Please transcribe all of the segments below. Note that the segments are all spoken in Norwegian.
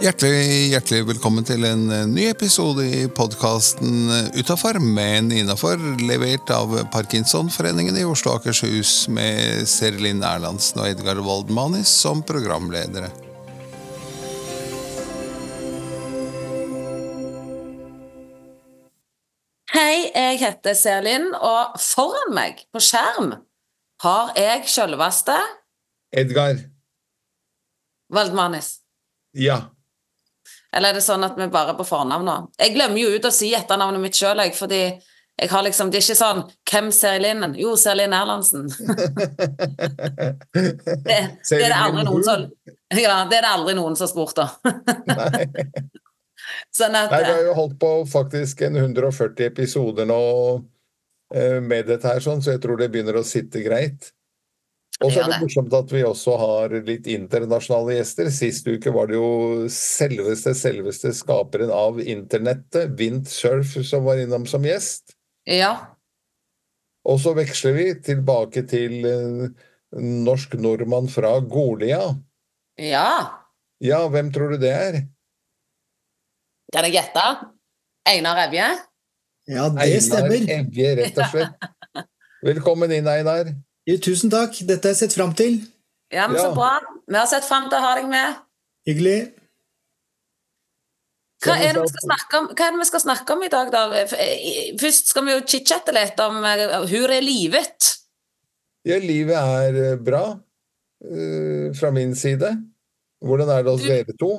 Hjertelig, hjertelig velkommen til en eh, ny episode i podkasten Utafor, men innafor, levert av Parkinsonforeningen i Oslo og Akershus med Serlin Erlandsen og Edgar Woldmanis som programledere. Hei, jeg heter Serlin, og foran meg på skjerm har jeg sjølveste Edgar. Waldmanis. Ja. Eller er det sånn at vi bare er på fornavn nå? Jeg glemmer jo ut å si etternavnet mitt sjøl, fordi jeg har liksom, det er ikke sånn 'Hvem Serlin?' Jo, Serlin Erlandsen. det, det, er det aldri noen som Ja, det er det aldri noen som har spurt om. sånn at, Nei, vi har jo holdt på faktisk en 140 episoder nå eh, med dette her, sånn, så jeg tror det begynner å sitte greit. Og så er det morsomt at vi også har litt internasjonale gjester. Sist uke var det jo selveste, selveste skaperen av internettet, Windsurf, som var innom som gjest. Ja. Og så veksler vi tilbake til uh, norsk nordmann fra Golia. Ja. Ja, hvem tror du det er? Kan jeg gjette? Einar Evje? Ja, det stemmer. Einar Evje, rett og slett. Velkommen inn, Einar. Jo, tusen takk. Dette har jeg sett fram til. Ja, men Så bra. Vi har sett fram til å ha deg med. Hyggelig. Hva er, det vi skal snakke om, hva er det vi skal snakke om i dag, da? Først skal vi jo chit-chatte litt om hvordan er livet? Ja, livet er eh, bra uh, fra min side. Hvordan er det hos dere to?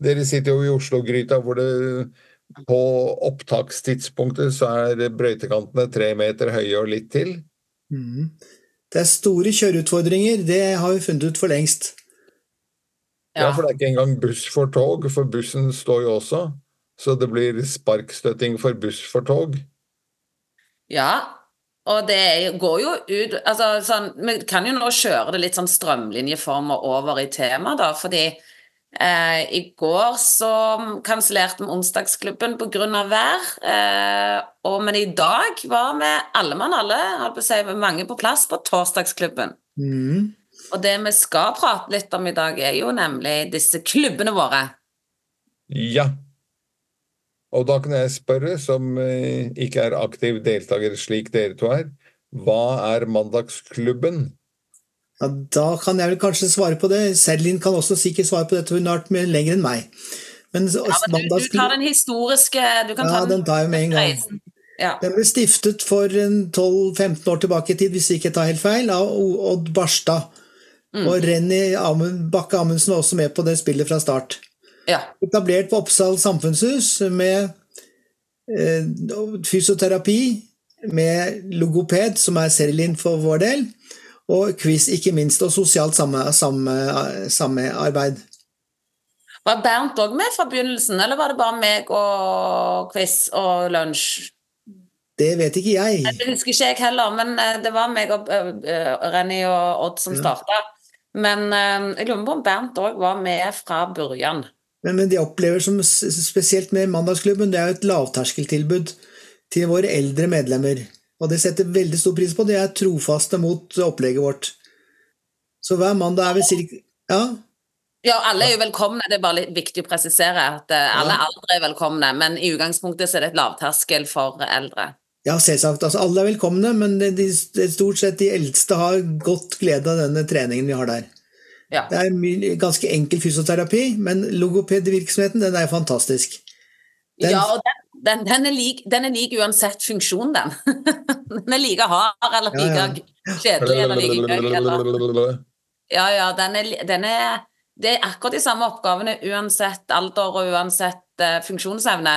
Dere sitter jo i Oslo-gryta hvor det på opptakstidspunktet så er brøytekantene tre meter høye og litt til. Mm. Det er store kjøreutfordringer, det har vi funnet ut for lengst. Ja. ja, for det er ikke engang buss for tog, for bussen står jo også. Så det blir sparkstøtting for buss for tog. Ja, og det går jo ut altså, sånn, Vi kan jo nå kjøre det litt sånn strømlinjeformer over i temaet, da, fordi Eh, I går så kansellerte vi onsdagsklubben pga. vær. Eh, og, men i dag var vi alle mann alle, holdt på å si, mange på plass på torsdagsklubben. Mm. Og det vi skal prate litt om i dag, er jo nemlig disse klubbene våre. Ja. Og da kan jeg spørre, som eh, ikke er aktiv deltaker slik dere to er, hva er Mandagsklubben? Ja, Da kan jeg vel kanskje svare på det. Serlin kan også sikkert svare på dette, hun har vært lenger enn meg. Men, ja, men du, du, tar den historiske du kan Ja, ta den tar jeg med en gang. Ja. Den ble stiftet for 12-15 år tilbake i tid, hvis jeg ikke tar helt feil, av Odd Barstad. Mm. Og Renny Bakke Amundsen var også med på det spillet fra start. Ja. Etablert på Oppsal samfunnshus med eh, fysioterapi, med logoped, som er Serlin for vår del, og quiz, ikke minst, og sosialt samarbeid. Var Bernt òg med fra begynnelsen, eller var det bare meg og quiz og lunsj? Det vet ikke jeg. Det husker ikke jeg heller, men eh, det var meg og uh, Renny og Odd som starta. Men jeg lurer på om Bernt òg var med fra begynnelsen. Men, men de opplever som spesielt med Mandagsklubben, det er jo et lavterskeltilbud til våre eldre medlemmer. Og det setter veldig stor pris på. De er trofaste mot opplegget vårt. Så hver mandag er vi cirka Ja? Ja, alle er jo velkomne. Det er bare litt viktig å presisere at eh, alle ja. aldre er velkomne. Men i utgangspunktet så er det et lavterskel for eldre. Ja, selvsagt. Altså, alle er velkomne, men de, de, stort sett de eldste har godt glede av denne treningen vi har der. Ja. Det er ganske enkel fysioterapi, men logopedvirksomheten den er fantastisk. Den, ja, og den den, den, er lik, den, er lik, uansett funksjon, den. den er like hard eller like kjedelig eller like gøy. Eller. Ja, ja, den er, den er, Det er akkurat de samme oppgavene uansett alder og uansett uh, funksjonsevne.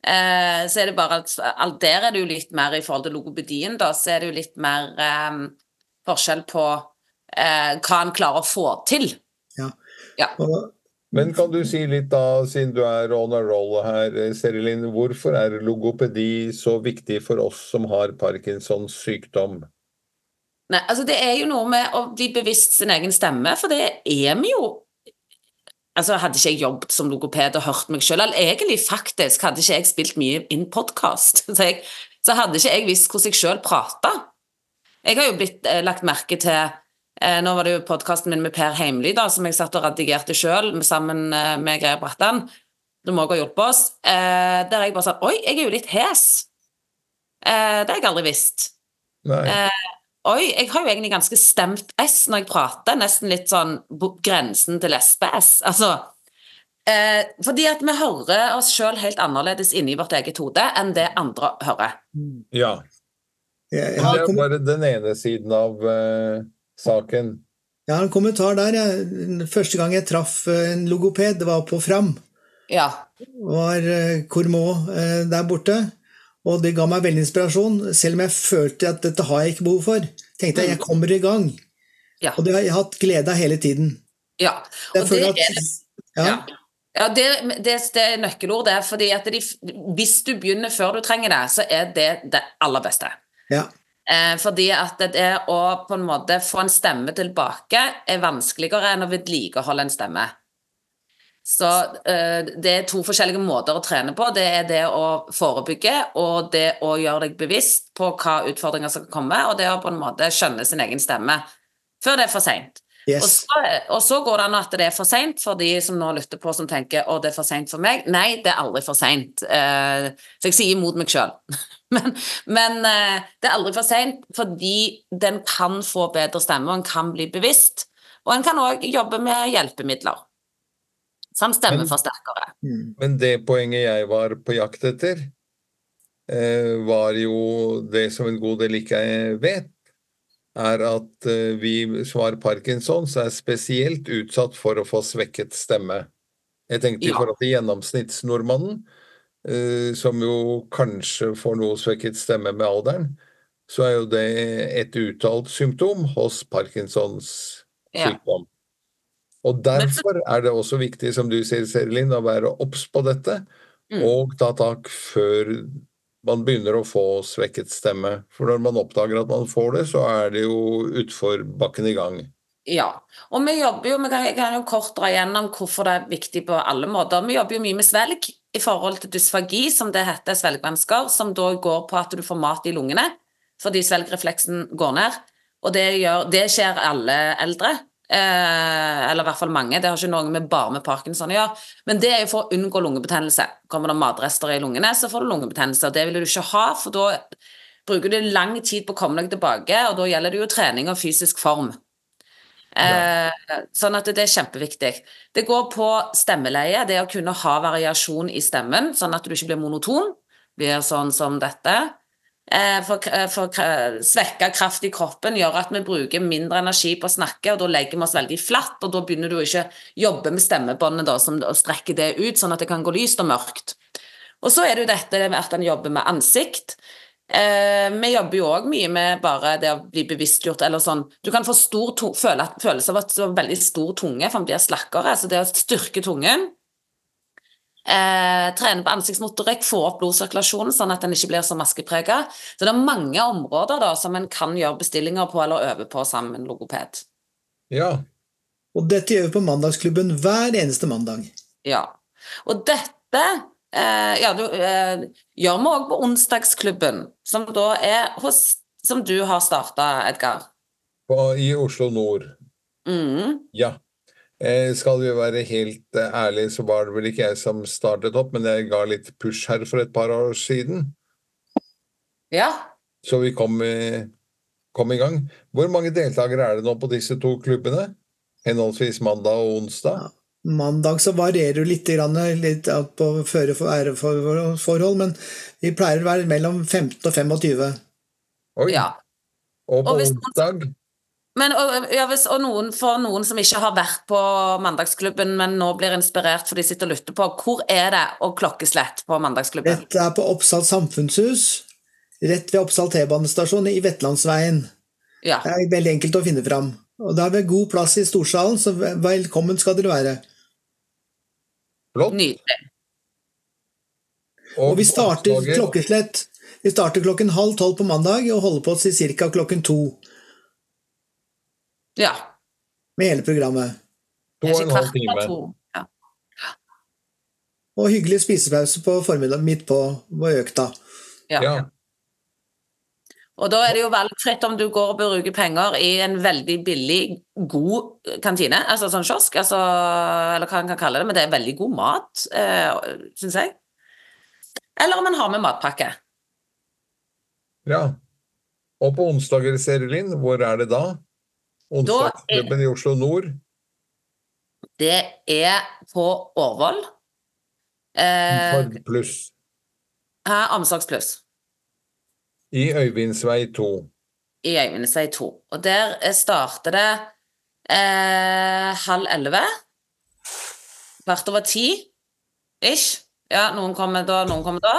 Uh, så er det bare at Der er det jo litt mer i forhold til logopedien, da, så er det jo litt mer um, forskjell på uh, hva en klarer å få til. Ja. ja. Og men kan du si litt, da, siden du er on a roll her, Serilin, hvorfor er logopedi så viktig for oss som har Parkinsons sykdom? Nei, altså Det er jo noe med å bli bevisst sin egen stemme, for det er vi jo Altså, Hadde ikke jeg jobbet som logoped og hørt meg selv, eller egentlig faktisk hadde ikke jeg spilt mye inn podkast, så, så, hadde ikke jeg visst hvordan jeg selv prata. Jeg har jo blitt eh, lagt merke til Eh, nå var det jo podkasten min med Per Heimly da, som jeg satt og redigerte sjøl sammen eh, med Greia Brattan. Du må også ha hjulpet oss. Eh, der jeg bare sa Oi, jeg er jo litt hes. Eh, det har jeg aldri visst. Eh, oi, jeg har jo egentlig ganske stemt S når jeg prater. Nesten litt sånn grensen til S Altså eh, Fordi at vi hører oss sjøl helt annerledes inni vårt eget hode enn det andre hører. Ja. Det er bare den ene siden av saken. Jeg har en kommentar der. Jeg, første gang jeg traff eh, en logoped, det var på Fram. Ja. var Kormå eh, eh, der borte. Og det ga meg veldig inspirasjon, selv om jeg følte at dette har jeg ikke behov for. tenkte jeg jeg kommer i gang. Ja. Og det har jeg hatt glede av hele tiden. Ja, og det at, er ja. ja. Ja, det, det, det, er nøkkelord, det. fordi at de, Hvis du begynner før du trenger det, så er det det aller beste. Ja. Eh, fordi at det å på en måte få en stemme tilbake er vanskeligere enn å vedlikeholde en stemme. Så eh, det er to forskjellige måter å trene på. Det er det å forebygge, og det å gjøre deg bevisst på hva utfordringer som kan komme, og det å på en måte skjønne sin egen stemme før det er for seint. Yes. Og, så, og, så, går det an at det er for seint for de som nå lytter på som tenker å, det er for seint for meg. Nei, det er aldri for seint. Eh, så jeg sier imot meg sjøl. men, men eh, det er aldri for seint fordi den kan få bedre stemme, og en kan bli bevisst. Og en kan òg jobbe med hjelpemidler. Som stemmeforsterkere. Men, sterkere men det poenget jeg var på jakt etter, eh, var jo det som en god del ikke vet er at eh, vi som har parkinsons, er spesielt utsatt for å få svekket stemme. Jeg tenkte i forhold til gjennomsnittsnordmannen, som jo kanskje får noe svekket stemme med alderen, så er jo det et uttalt symptom hos Parkinsons sykdom. Ja. Og derfor er det også viktig, som du sier, Serilin, å være obs på dette, mm. og ta tak før man begynner å få svekket stemme. For når man oppdager at man får det, så er det jo utforbakken i gang. Ja, og vi jobber jo, vi kan, kan jo kort dra igjennom hvorfor det er viktig på alle måter. Vi jobber jo mye med svelg i forhold til dysfagi, som det heter, svelgvansker, som da går på at du får mat i lungene fordi svelgrefleksen går ned. Og det, gjør, det skjer alle eldre. Eh, eller i hvert fall mange. Det har ikke noe med bare med parkinson å gjøre. Men det er jo for å unngå lungebetennelse. Kommer det matrester i lungene, så får du lungebetennelse. Og det vil du ikke ha, for da bruker du lang tid på å komme deg tilbake, og da gjelder det jo trening og fysisk form. Ja. Eh, sånn at det er kjempeviktig. Det går på stemmeleie, det å kunne ha variasjon i stemmen, sånn at du ikke blir monoton, blir sånn som dette. Eh, for, eh, for svekka kraft i kroppen gjør at vi bruker mindre energi på å snakke, og da legger vi oss veldig flatt, og da begynner du ikke å jobbe med stemmebåndet da, som, og strekke det ut, sånn at det kan gå lyst og mørkt. Og så er det jo dette med at en jobber med ansikt. Eh, vi jobber jo òg mye med bare det å bli bevisstgjort, eller sånn Du kan få stor føle, følelse av at du har veldig stor tunge, for den blir slakkere. Så det å styrke tungen Eh, trene på ansiktsmotorikk, få opp blodsirkulasjonen sånn at den ikke blir så maskeprega. Så det er mange områder da som en kan gjøre bestillinger på eller øve på sammen med en logoped. Ja. Og dette gjør vi på Mandagsklubben hver eneste mandag. Ja. Og dette eh, ja, du, eh, gjør vi òg på Onsdagsklubben, som da er hos Som du har starta, Edgar. På, I Oslo nord. Mm. Ja. Eh, skal vi være helt eh, ærlige, så var det vel ikke jeg som startet opp, men jeg ga litt push her for et par år siden. Ja. Så vi kom, kom, i gang. Hvor mange deltakere er det nå på disse to klubbene? Henholdsvis mandag og onsdag? Mandag så varierer det litt, litt på føre for æreforhold, men vi pleier å være mellom 15 og 25. Oi. Ja. Og på og onsdag? Men, og, ja, hvis, og noen, for noen som ikke har vært på Mandagsklubben, men nå blir inspirert for de sitter og lytter på, hvor er det og klokkeslett på Mandagsklubben? Dette er på Oppsal samfunnshus, rett ved Oppsal T-banestasjon i Vetlandsveien. Ja. Det er veldig enkelt å finne fram. Og da har vi god plass i storsalen, så velkommen skal dere være. Flott. Nydelig. Og, og vi starter klokkeslett. Vi starter klokken halv tolv på mandag og holder på til ca. klokken to. Ja. Med hele programmet. To og en halv time. Ja. Og hyggelig spisepause på formiddag midt på, på økta. Ja. ja. Og da er det jo valgfritt om du går og bruker penger i en veldig billig, god kantine, altså sånn kiosk, altså, eller hva en kan kalle det, men det er veldig god mat, eh, syns jeg. Eller om en har med matpakke. Ja. Og på onsdager, Serilin, hvor er det da? Onsdagsklubben i Oslo nord? Det er på Årvoll. Eh, pluss. Her, Omsorgs pluss. I Øyvindsvei 2. I Øyvindsvei 2. Og der starter det eh, halv elleve. Kvart over ti ish. Ja, noen kommer da, noen kommer da.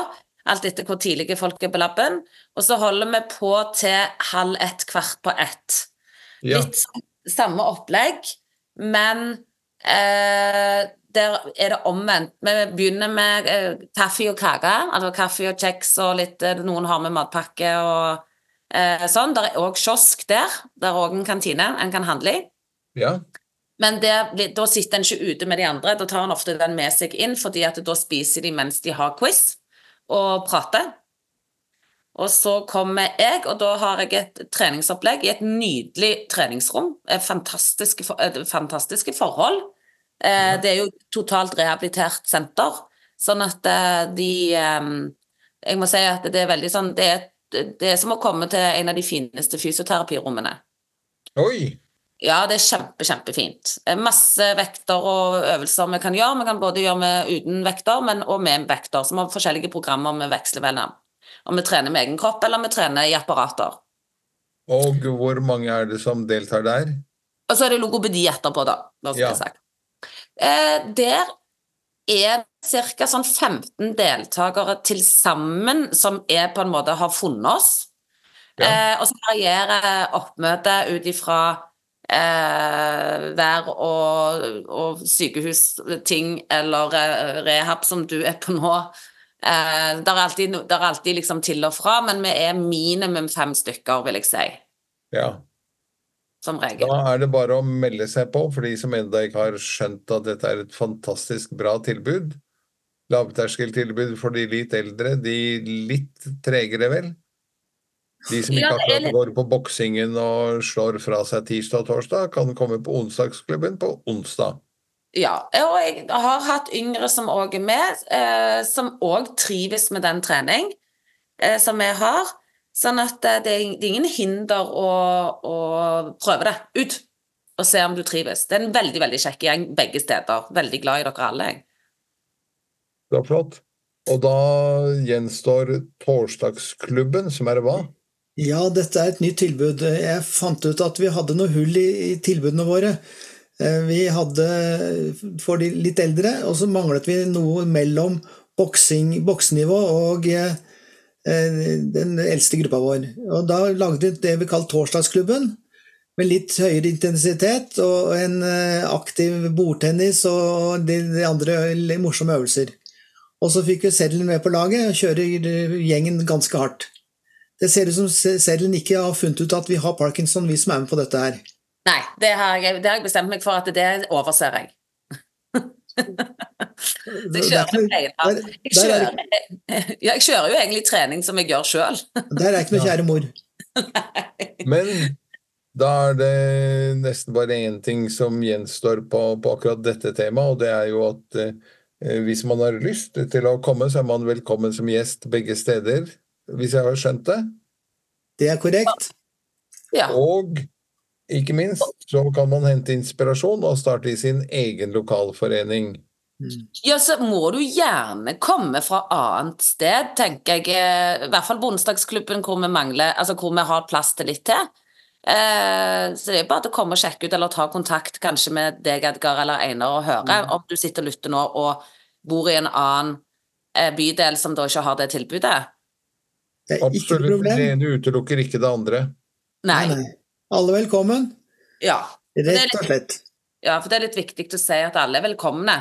Alt etter hvor tidlige folk er på laben. Og så holder vi på til halv ett, kvart på ett. Ja. Litt samme opplegg, men eh, der er det omvendt. Vi begynner med eh, kaffe og kake. Altså kaffe og kjeks og litt eh, Noen har med matpakke og eh, sånn. Det er òg kiosk der. Det er òg en kantine en kan handle i. Ja. Men der, da sitter en ikke ute med de andre. Da tar en ofte den med seg inn, fordi at da spiser de mens de har quiz og prater. Og så kommer jeg, og da har jeg et treningsopplegg i et nydelig treningsrom. Fantastiske, fantastiske forhold. Eh, det er jo totalt rehabilitert senter, sånn at eh, de eh, Jeg må si at det er veldig sånn Det er, det er som å komme til en av de fineste fysioterapirommene. Oi! Ja, det er kjempe, kjempefint. Masse vekter og øvelser vi kan gjøre. Vi kan både gjøre med uten vekter, men også med vekter, som har forskjellige programmer vi veksler mellom. Om vi trener med egen kropp, eller om vi trener i apparater. Og hvor mange er det som deltar der? Og så er det logopedi etterpå, da. Ja. Eh, der er ca. sånn 15 deltakere til sammen som er på en måte har funnet oss. Ja. Eh, og så varierer oppmøtet ut ifra eh, vær og, og, sykehusting eller eh, rehab som du er på nå. Eh, det er alltid, det er alltid liksom til og fra, men vi er minimum fem stykker, vil jeg si. Ja som regel. Da er det bare å melde seg på for de som ennå ikke har skjønt at dette er et fantastisk bra tilbud. Lavterskeltilbud for de litt eldre, de litt tregere, vel? De som ikke akkurat går på boksingen og slår fra seg tirsdag og torsdag, kan komme på onsdagsklubben på onsdag. Ja, og jeg har hatt yngre som òg er med, eh, som òg trives med den trening eh, som vi har. Sånn at eh, det er ingen hinder å, å prøve det ut og se om du trives. Det er en veldig veldig kjekk gjeng begge steder. Veldig glad i dere alle. Jeg. Det var flott. Og da gjenstår Torsdagsklubben, som er hva? Ja, dette er et nytt tilbud. Jeg fant ut at vi hadde noe hull i, i tilbudene våre. Eh, vi hadde for de litt eldre, og så manglet vi noe mellom boksing, boksenivå og eh, Eh, den eldste gruppa vår. Og Da lagde vi det vi kalte Torsdagsklubben, med litt høyere intensitet og en aktiv bordtennis og de andre morsomme øvelser. Og så fikk vi Seddelen med på laget og kjører gjengen ganske hardt. Det ser ut som Seddelen ikke har funnet ut at vi har parkinson, vi som er med på dette her. Nei, det har jeg, det har jeg bestemt meg for at det overser jeg. jeg kjører, jeg, kjører, jeg kjører jo egentlig trening som jeg gjør sjøl. Der er ikke noe kjære mor. Men da er det nesten bare én ting som gjenstår på, på, akkurat dette temaet, og det er jo at eh, hvis man har lyst til å komme, så er man velkommen som gjest begge steder, hvis jeg har skjønt det? Det er korrekt. Ja. Og ikke minst så kan man hente inspirasjon og starte i sin egen lokalforening. Mm. Ja, så må du gjerne komme fra annet sted, tenker jeg. Eh, I hvert fall Bondestagsklubben, hvor vi mangler, altså hvor vi har plass til litt til. Eh, så det er bare å komme og sjekke ut, eller ta kontakt kanskje med deg, Edgar, eller Einar, og høre mm. om du sitter og lytter nå og bor i en annen eh, bydel som da ikke har det tilbudet. Det er ikke Absolutt. Det ene utelukker ikke det andre. Nei. nei. Alle velkommen? Ja. Rett og slett. Ja, for det er litt viktig å si at alle er velkomne.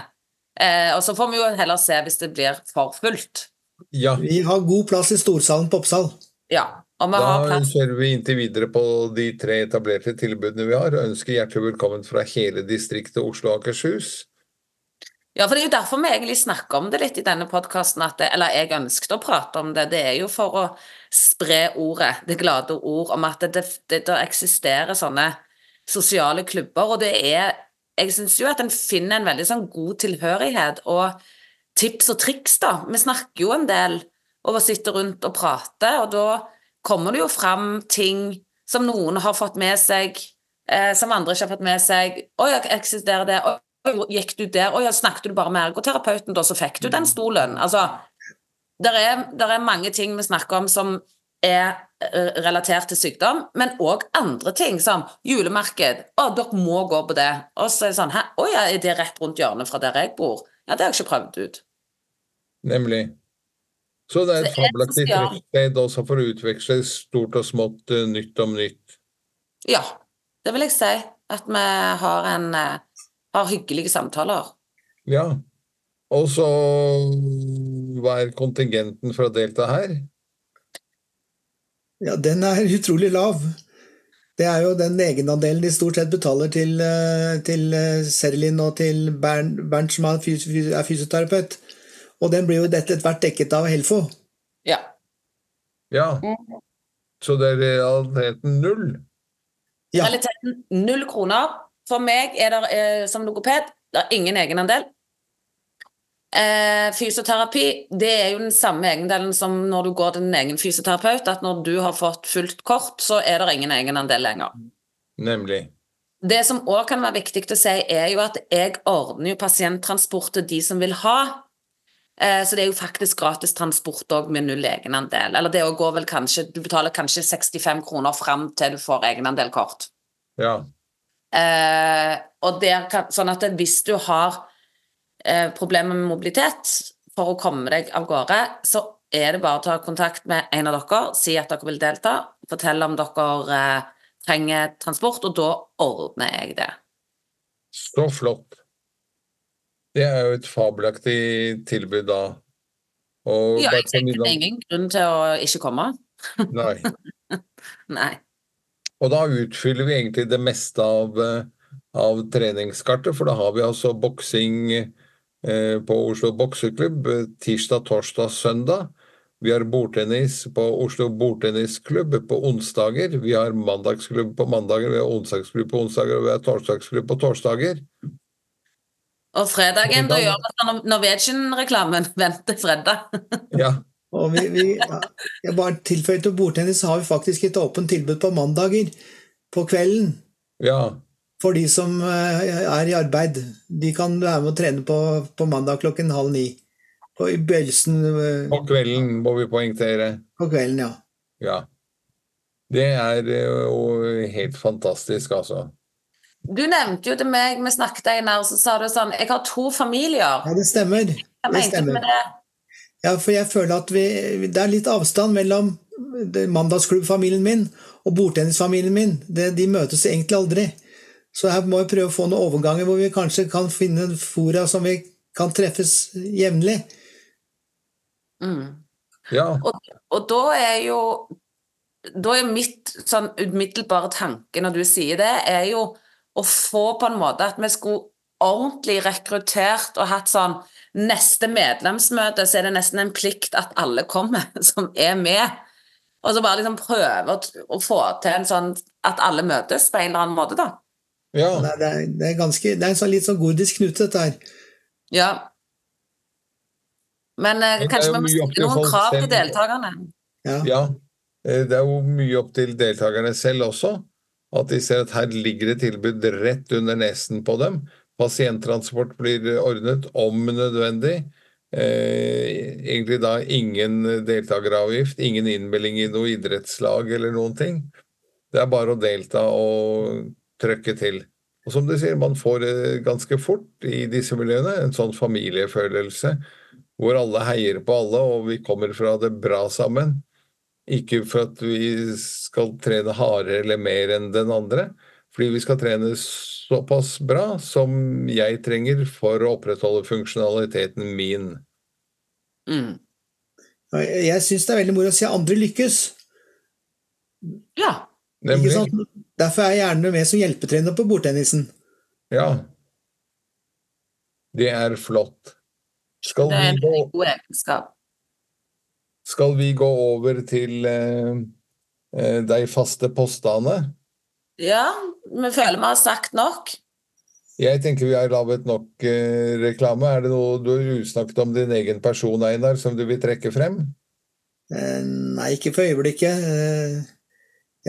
Eh, og så får vi jo heller se hvis det blir for fullt. Ja. Vi har god plass i storsalen på Oppsal. Ja. Og vi da har plass. kjører vi inntil videre på de tre etablerte tilbudene vi har, og ønsker hjertelig velkommen fra hele distriktet Oslo og Akershus. Ja, for det er jo derfor vi egentlig snakker om det litt i denne podkasten, eller jeg ønsket å prate om det. Det er jo for å spre ordet, det glade ord, om at det, det, det eksisterer sånne sosiale klubber, og det er Jeg syns jo at en finner en veldig sånn god tilhørighet og tips og triks, da. Vi snakker jo en del og sitter rundt og prater, og da kommer det jo fram ting som noen har fått med seg, eh, som andre ikke har fått med seg. 'Å eksisterer det?' Oi, gikk du der? og ja, snakket du bare med ergoterapeuten, da, så fikk du den stolen? Altså, det er, er, mange ting vi snakker om som er eh, relatert til sykdom, men òg andre ting, som julemarked. Å, dere må gå på det. Og så er det sånn Hæ, å ja, er det rett rundt hjørnet fra der jeg bor? Ja, det har jeg ikke prøvd ut. Nemlig. Så det er et fabelaktig treffsted også for å utveksle stort og smått, uh, nytt om nytt. Ja, det vil jeg si. At vi har en uh, har hyggelige samtaler. Ja. Og så hva er kontingenten for å delta her? Ja, den er utrolig lav. Det er jo den egenandelen de stort sett betaler til, eh, til eh, Serlin og til Bernt, Bernt som er fysioterapeut. Og den blir jo dette etter hvert dekket av Helfo. Ja. Ja. Så det er realiteten null? Ja. Realiteten null kroner. For meg er det eh, som logoped det er ingen egenandel. Eh, fysioterapi det er jo den samme egendelen som når du går til din egen fysioterapeut. At når du har fått fullt kort, så er det ingen egenandel lenger. Nemlig. Det som òg kan være viktig å si, er jo at jeg ordner jo pasienttransport til de som vil ha. Eh, så det er jo faktisk gratis transport òg med null egenandel. Eller det går vel kanskje Du betaler kanskje 65 kroner fram til du får egenandelkort. Ja. Eh, og der kan, sånn at hvis du har eh, problemer med mobilitet for å komme deg av gårde, så er det bare å ta kontakt med en av dere, si at dere vil delta, fortelle om dere eh, trenger transport, og da ordner jeg det. Så flott. Det er jo et fabelaktig tilbud da. Og ja, jeg tenker det er ingen grunn til å ikke komme. Nei. Nei. Og da utfyller vi egentlig det meste av, eh, av treningskartet, for da har vi altså boksing eh, på Oslo bokseklubb eh, tirsdag, torsdag, søndag. Vi har bordtennis på Oslo bordtennisklubb på onsdager. Vi har mandagsklubb på mandager, vi har onsdagsklubb på onsdager, og vi har torsdagsklubb på torsdager. Og fredagen, da gjør vi Norwegian-reklamen. Venter fredag. ja. Og vi, vi, jeg bare tilføyer til bordtennis, så har vi faktisk et åpent tilbud på mandager på kvelden. Ja. For de som eh, er i arbeid. De kan være med å trene på, på mandag klokken halv ni. På I Bølsen På kvelden, må vi poengtere. På kvelden, ja. Ja. Det er eh, jo helt fantastisk, altså. Du nevnte jo til meg, vi snakket en her, så sa du sånn Jeg har to familier. Ja, det stemmer. Det stemmer. Ja, for jeg føler at vi, det er litt avstand mellom mandagsklubbfamilien min og bordtennisfamilien min. Det, de møtes egentlig aldri. Så her må vi prøve å få noen overganger hvor vi kanskje kan finne fora som vi kan treffes jevnlig. Mm. Ja. Og, og, da er jo Da er mitt sånn umiddelbare tanke når du sier det, er jo å få på en måte at vi skulle ordentlig rekruttert og hatt sånn Neste medlemsmøte så er det nesten en plikt at alle kommer som er med. Og så bare liksom prøve å, å få til en sånn at alle møtes på en eller annen måte, da. Ja. Det, er, det, er, ganske Det er en sånn litt sånn gordisk knute, dette her. Ja. Men eh, kanskje vi må stille noen krav til deltakerne? Ja. ja. Eh, det er jo mye opp til deltakerne selv også. At de ser at her ligger det tilbud rett under nesen på dem. Pasienttransport blir ordnet om nødvendig. Eh, egentlig da ingen deltakeravgift, ingen innmelding i noe idrettslag eller noen ting. Det er bare å delta og trøkke til. Og som du sier, man får eh, ganske fort i disse miljøene en sånn familiefølelse hvor alle heier på alle, og vi kommer fra det bra sammen. Ikke for at vi skal trene hardere eller mer enn den andre, fordi vi skal trene såpass bra som jeg trenger for å opprettholde funksjonaliteten min. Mm. Jeg syns det er veldig moro å se andre lykkes. Ja. Derfor er jeg gjerne med som hjelpetrener på bordtennisen. Ja. Det er flott. Skal Det er vi en gå, god egenskap. skal vi gå over til eh, eh, de faste postene? Ja, vi føler vi har sagt nok. Jeg tenker vi har laget nok eh, reklame. Er det noe du har usnakket om din egen person, Einar, som du vil trekke frem? Eh, Nei, ikke for øyeblikket. Eh,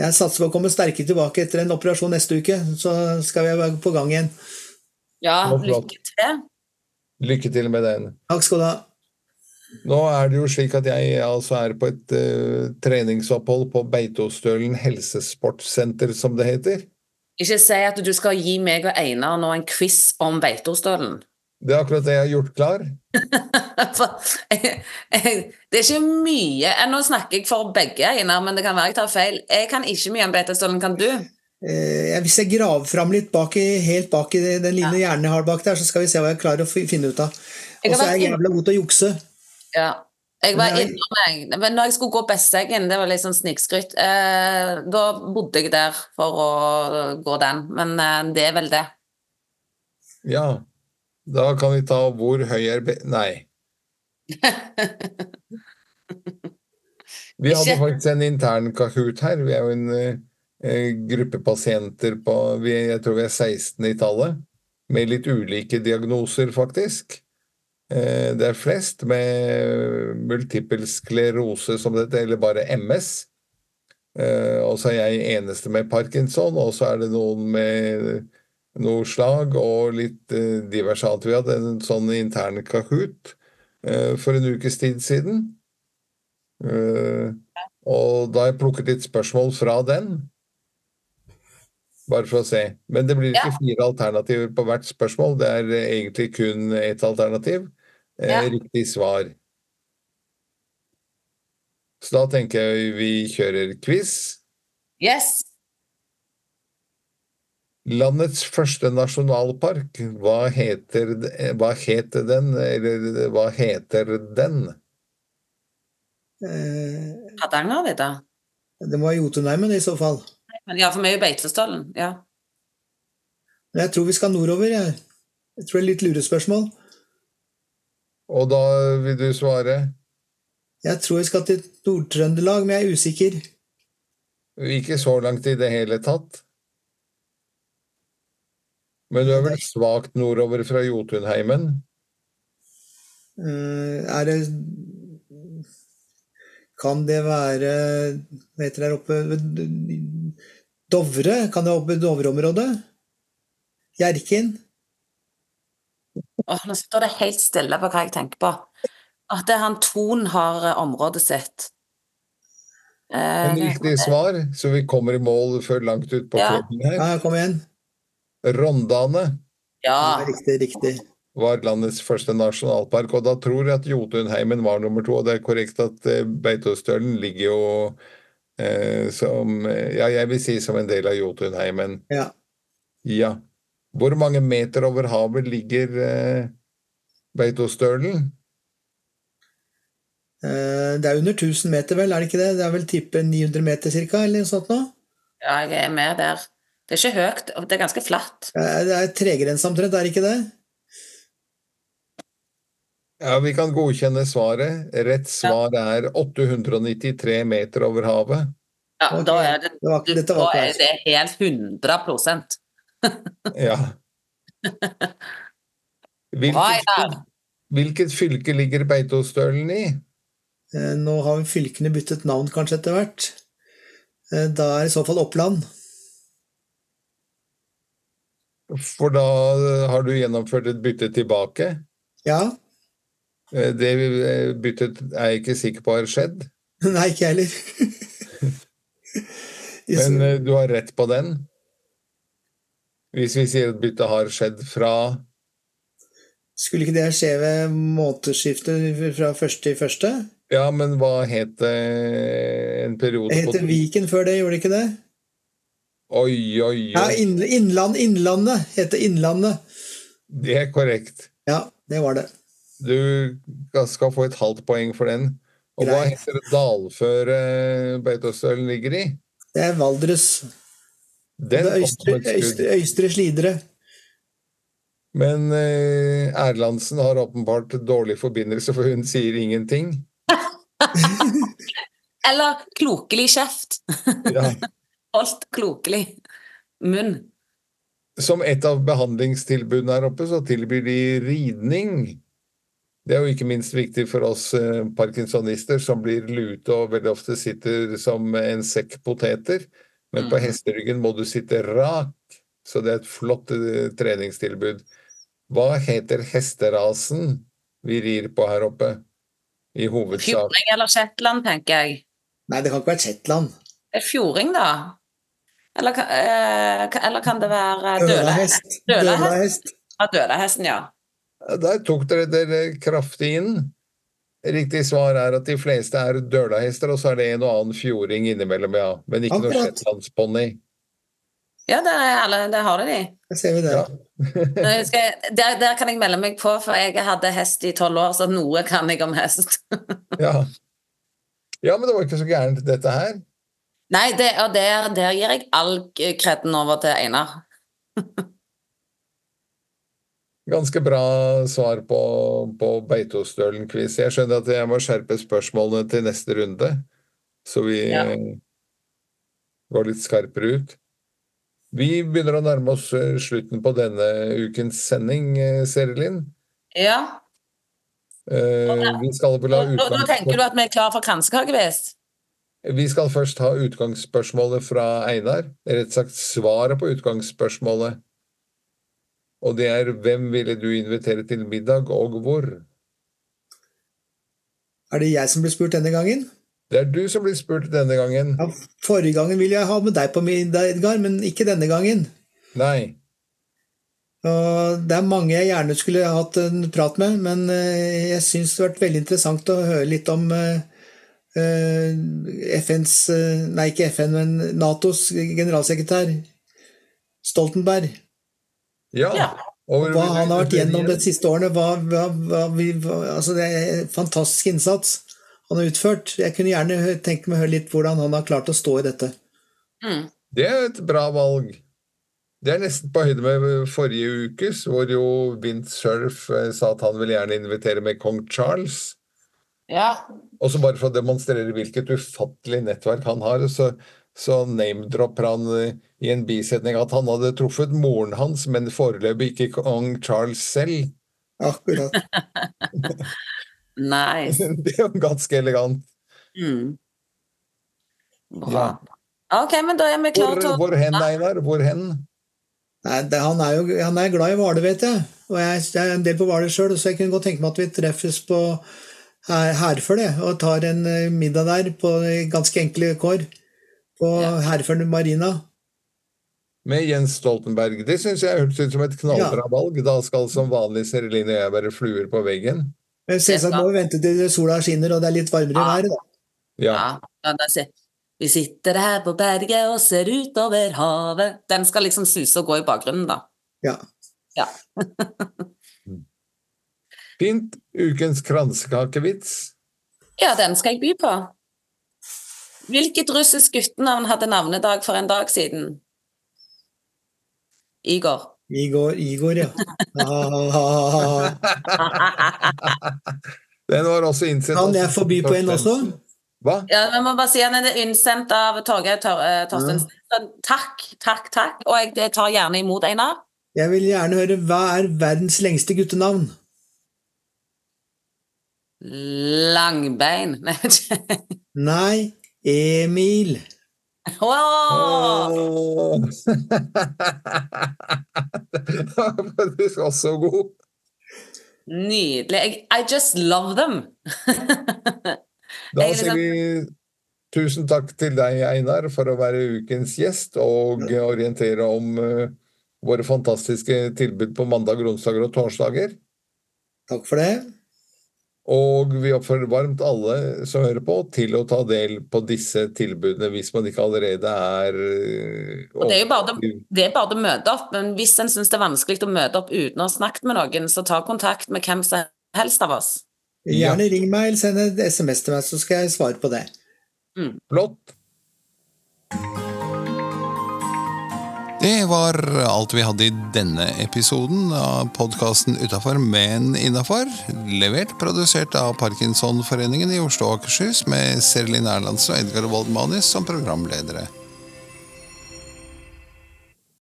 Jeg satser på å komme sterkere tilbake etter en operasjon neste uke, så skal vi være på gang igjen. Ja, lykke til. Lykke til med den. Takk skal du ha. Nå er det jo slik at jeg altså er på et uh, treningsopphold på Beitostølen helsesportsenter, som det heter. Ikke si at du skal gi meg og Einar nå en quiz om Beitostølen. Det er akkurat det jeg har gjort klar. Jeg, jeg, det er ikke mye eh, Nå snakker jeg for begge, Einar, men det kan være jeg tar feil. Jeg kan ikke mye om Beitostølen. Kan du? Eh, Hvis jeg graver fram litt bak i, helt bak i den lille hjernen jeg har bak der, så skal vi se hva jeg klarer å finne ut av. Og så er jeg jævla god til å jukse. Ja. Jeg var innom meg, men når jeg skulle gå Besseggen, det var litt sånn snikskryt, eh, da bodde jeg der for å gå den, men eh, det er vel det. Ja, da kan vi ta hvor høy er be... Nei. Vi hadde faktisk en intern Kahoot her. Vi er jo en eh, eh, gruppe pasienter på vi, Jeg tror vi er 16 i tallet. Med litt ulike diagnoser, faktisk. Eh, det er flest med multiple sklerose, som det heter, eller bare MS. Eh, og så er jeg eneste med parkinson, og så er det noen med noe slag og litt eh, diverse annet. Vi hadde en sånn intern Kahoot for en ukes tid siden. Og da har jeg plukket litt spørsmål fra den. Bare for å se. Men det blir ikke fire alternativer på hvert spørsmål. Det er egentlig kun ett alternativ. Eh, Ja. Riktig svar. Så da tenker jeg vi kjører quiz. Yes! Landets første nasjonalpark, hva heter, hva heter den, eller hva heter den? Eh, Hardangervidda? Det må være Jotunheimen i så fall. Ja, for meg er Beitostølen, ja. Men jeg tror vi skal nordover. Jeg, jeg tror det er litt lurespørsmål. Og da vil du svare? Jeg tror vi skal til Nord-Trøndelag, men jeg er usikker. Ikke så langt i det hele tatt. Men du er vel svakt nordover fra Jotunheimen? Uh, er det Kan det være Hva heter det der oppe Dovre? Kan det være oppe i Dovre-området? Hjerkinn? Åh, nå står det helt stille på hva jeg tenker på. At det er han Ton har eh, området sitt. Eh, En riktig svar, så vi kommer i mål før langt ut på Ja. kvelden her. Ja, kom igjen. Rondane ja. Ja, riktig, riktig. var landets første nasjonalpark, og da tror jeg at Jotunheimen var nummer to. Og det er korrekt at eh, Beitostølen ligger jo eh, som Ja, jeg vil si som en del av Jotunheimen. Ja. Ja. Hvor mange meter over havet ligger eh, Beitostølen? Eh, Det er under 1000 meter, vel? Er det ikke det? Det er vel type 900 meter cirka, eller noe sånt nå? ja, jeg er med der. Det er ikke høyt, og det er ganske flatt. Eh, Det er tregrense omtrent, er det ikke det? Ja, vi kan godkjenne svaret. Rett svar er 893 meter over havet. Ja, okay. da er det, det var- dette var da er det helt 100 Ja. Hvilket, hvilket fylke ligger Beitostølen i? Eh, Nå har fylkene byttet navn kanskje etter hvert. Eh, Da er i så fall Oppland. For da eh, har du gjennomført et bytte tilbake. Ja? Eh, Det byttet er jeg ikke sikker på har skjedd, Nei, ikke jeg heller. Men du har rett på den. Hvis vi sier at byttet har skjedd fra Skulle ikke det skje ved månedsskiftet fra første til første? Ja, men hva het det en periode Det heter Viken før det, gjorde det ikke det? Oi, oi, oi. Ja, innland, Innlandet heter Innlandet. Det er korrekt. Ja, det var det. Du skal få et halvt poeng for den. Og hva heter det dalføret Beitostølen ligger i? Det er Valdres. Den er Øystre. Øystre, Øystre slidere. Men eh, Erlandsen har åpenbart dårlig forbindelse, for hun sier ingenting. Eller klokelig kjeft. Ja. Holdt klokelig munn. Som et av behandlingstilbudene her oppe, så tilbyr de ridning. Det er jo ikke minst viktig for oss eh, parkinsonister som blir lute og veldig ofte sitter som en sekk poteter. Men på Mm. hesteryggen må du sitte rak, så det er et flott eh, treningstilbud. Hva heter hesterasen vi rir på her oppe? I hovedsak. Fjording eller Shetland, tenker jeg. Nei, det kan ikke være Shetland. Fjording, da. Eller, eh, eller kan det være dølehest? Dølehest. Ja, dølehesten, ja. Der tok dere dere kraftig inn. Riktig svar er at de fleste er dølahester, og så er det en og annen fjording innimellom, ja. Men ikke noe Akkurat. shetlandsponni. Ja, det, er alle, det, har de. Der ser vi det. Ja. Skal jeg- Der, der kan jeg melde meg på, for jeg hadde hest i tolv år, så noe kan jeg om hest. Ja. ja, men det var ikke så gærent, dette her. Nei, det, og der, der gir jeg all kreden over til Einar. Ganske bra svar på, på Beitostølen-quiz. Jeg skjønner at jeg må skjerpe spørsmålene til neste runde, så vi Ja. går litt skarpere ut. Vi begynner å nærme oss eh, slutten på denne ukens sending, eh, Serilin. Ja, Eh, vi skal vel ha da, da tenker du at vi er klar for kransekakefest? Vi skal først ha utgangsspørsmålet fra Einar. Rett sagt svaret på utgangsspørsmålet. Og det er hvem ville du invitere til middag, og hvor? Er det jeg som blir spurt denne gangen? Det er du som blir spurt denne gangen. Ja, forrige gangen ville jeg ha med deg på middag, Edgar, men ikke denne gangen. Nei. Og det er mange jeg gjerne skulle hatt en prat med, men eh, jeg syns det har vært veldig interessant å høre litt om eh, eh, FNs Nei, ikke FN, men Natos generalsekretær Stoltenberg. Ja. Ja. Og Hva han har vært gjennom de siste årene. Hva, hva, hva vi, hva, altså det er en fantastisk innsats han har utført. Jeg kunne gjerne tenke meg å høre litt hvordan han har klart å stå i dette. Mm. Det er et bra valg. Det er nesten på høyde med forrige ukes, hvor jo Vint Cerf eh, sa at han vil gjerne invitere med kong Charles. Ja. Og så bare for å demonstrere hvilket ufattelig nettverk han har, så, så name-dropper han eh, i en bisetning at han hadde truffet moren hans, men foreløpig ikke kong Charles selv. Akkurat. Nice. Det er jo ganske elegant. Mm. Ja. Ok, men da er vi klare til å hvor hen, Einar? Hvor hen? Nei, det, han, er jo, han er glad i Hvaler, vet jeg. Og jeg, jeg er en del på Hvaler sjøl, så jeg kunne godt tenke meg at vi treffes på her, Herføl og tar en eh, middag der på ganske enkle kår. På Ja. Herføl marina. Med Jens Stoltenberg. Det syns jeg hørtes ut som et knallbra valg. Da skal som vanlig Sereline og jeg være fluer på veggen. Men selvsagt må vi vente til sola skinner og det er litt varmere i Ja. været. da. Ja. Ja, ja, da Vi sitter her på berget og ser utover havet. Den skal liksom suse og gå i bakgrunnen, da. Ja. Ja. Fint. Ukens kransekakevits. ja, den skal jeg by på. Hvilket russisk guttenavn hadde navnedag for en dag siden? Igor. Igor, Igor ja. Den var også innsendt. Kan av jeg forby på en også? Hva? Ja, vi må bare si at Den er innsendt av Torgeir Tor eh, Torstensen. Takk, takk, takk. Og jeg tar gjerne imot, Einar. Jeg vil gjerne høre hva er verdens lengste guttenavn? Langbein. Nei, Emil. Åh! oh. du var faktisk også god. Nydelig. I just love them. Da er sier vi tusen takk til deg, Einar, for å være ukens gjest og orientere om eh, våre fantastiske tilbud på mandag, onsdager og torsdager. Takk for det. Og vi oppfordrer varmt alle som hører på, til å ta del på disse tilbudene hvis man ikke allerede er eh, Og det er jo bare. Det er bare å møte opp, men hvis en syns det er vanskelig å møte opp uten å ha snakket med noen, så ta kontakt med hvem som helst av oss. Gjerne ring meg eller send et SMS til meg, så skal jeg svare på det. Flott. Det var alt vi hadde i denne episoden av podkasten Utafor, men innafor. Levert, produsert av Parkinsonforeningen i Oslo og Akershus med Serlin Erlandsen og Edgar Waldmanis som programledere.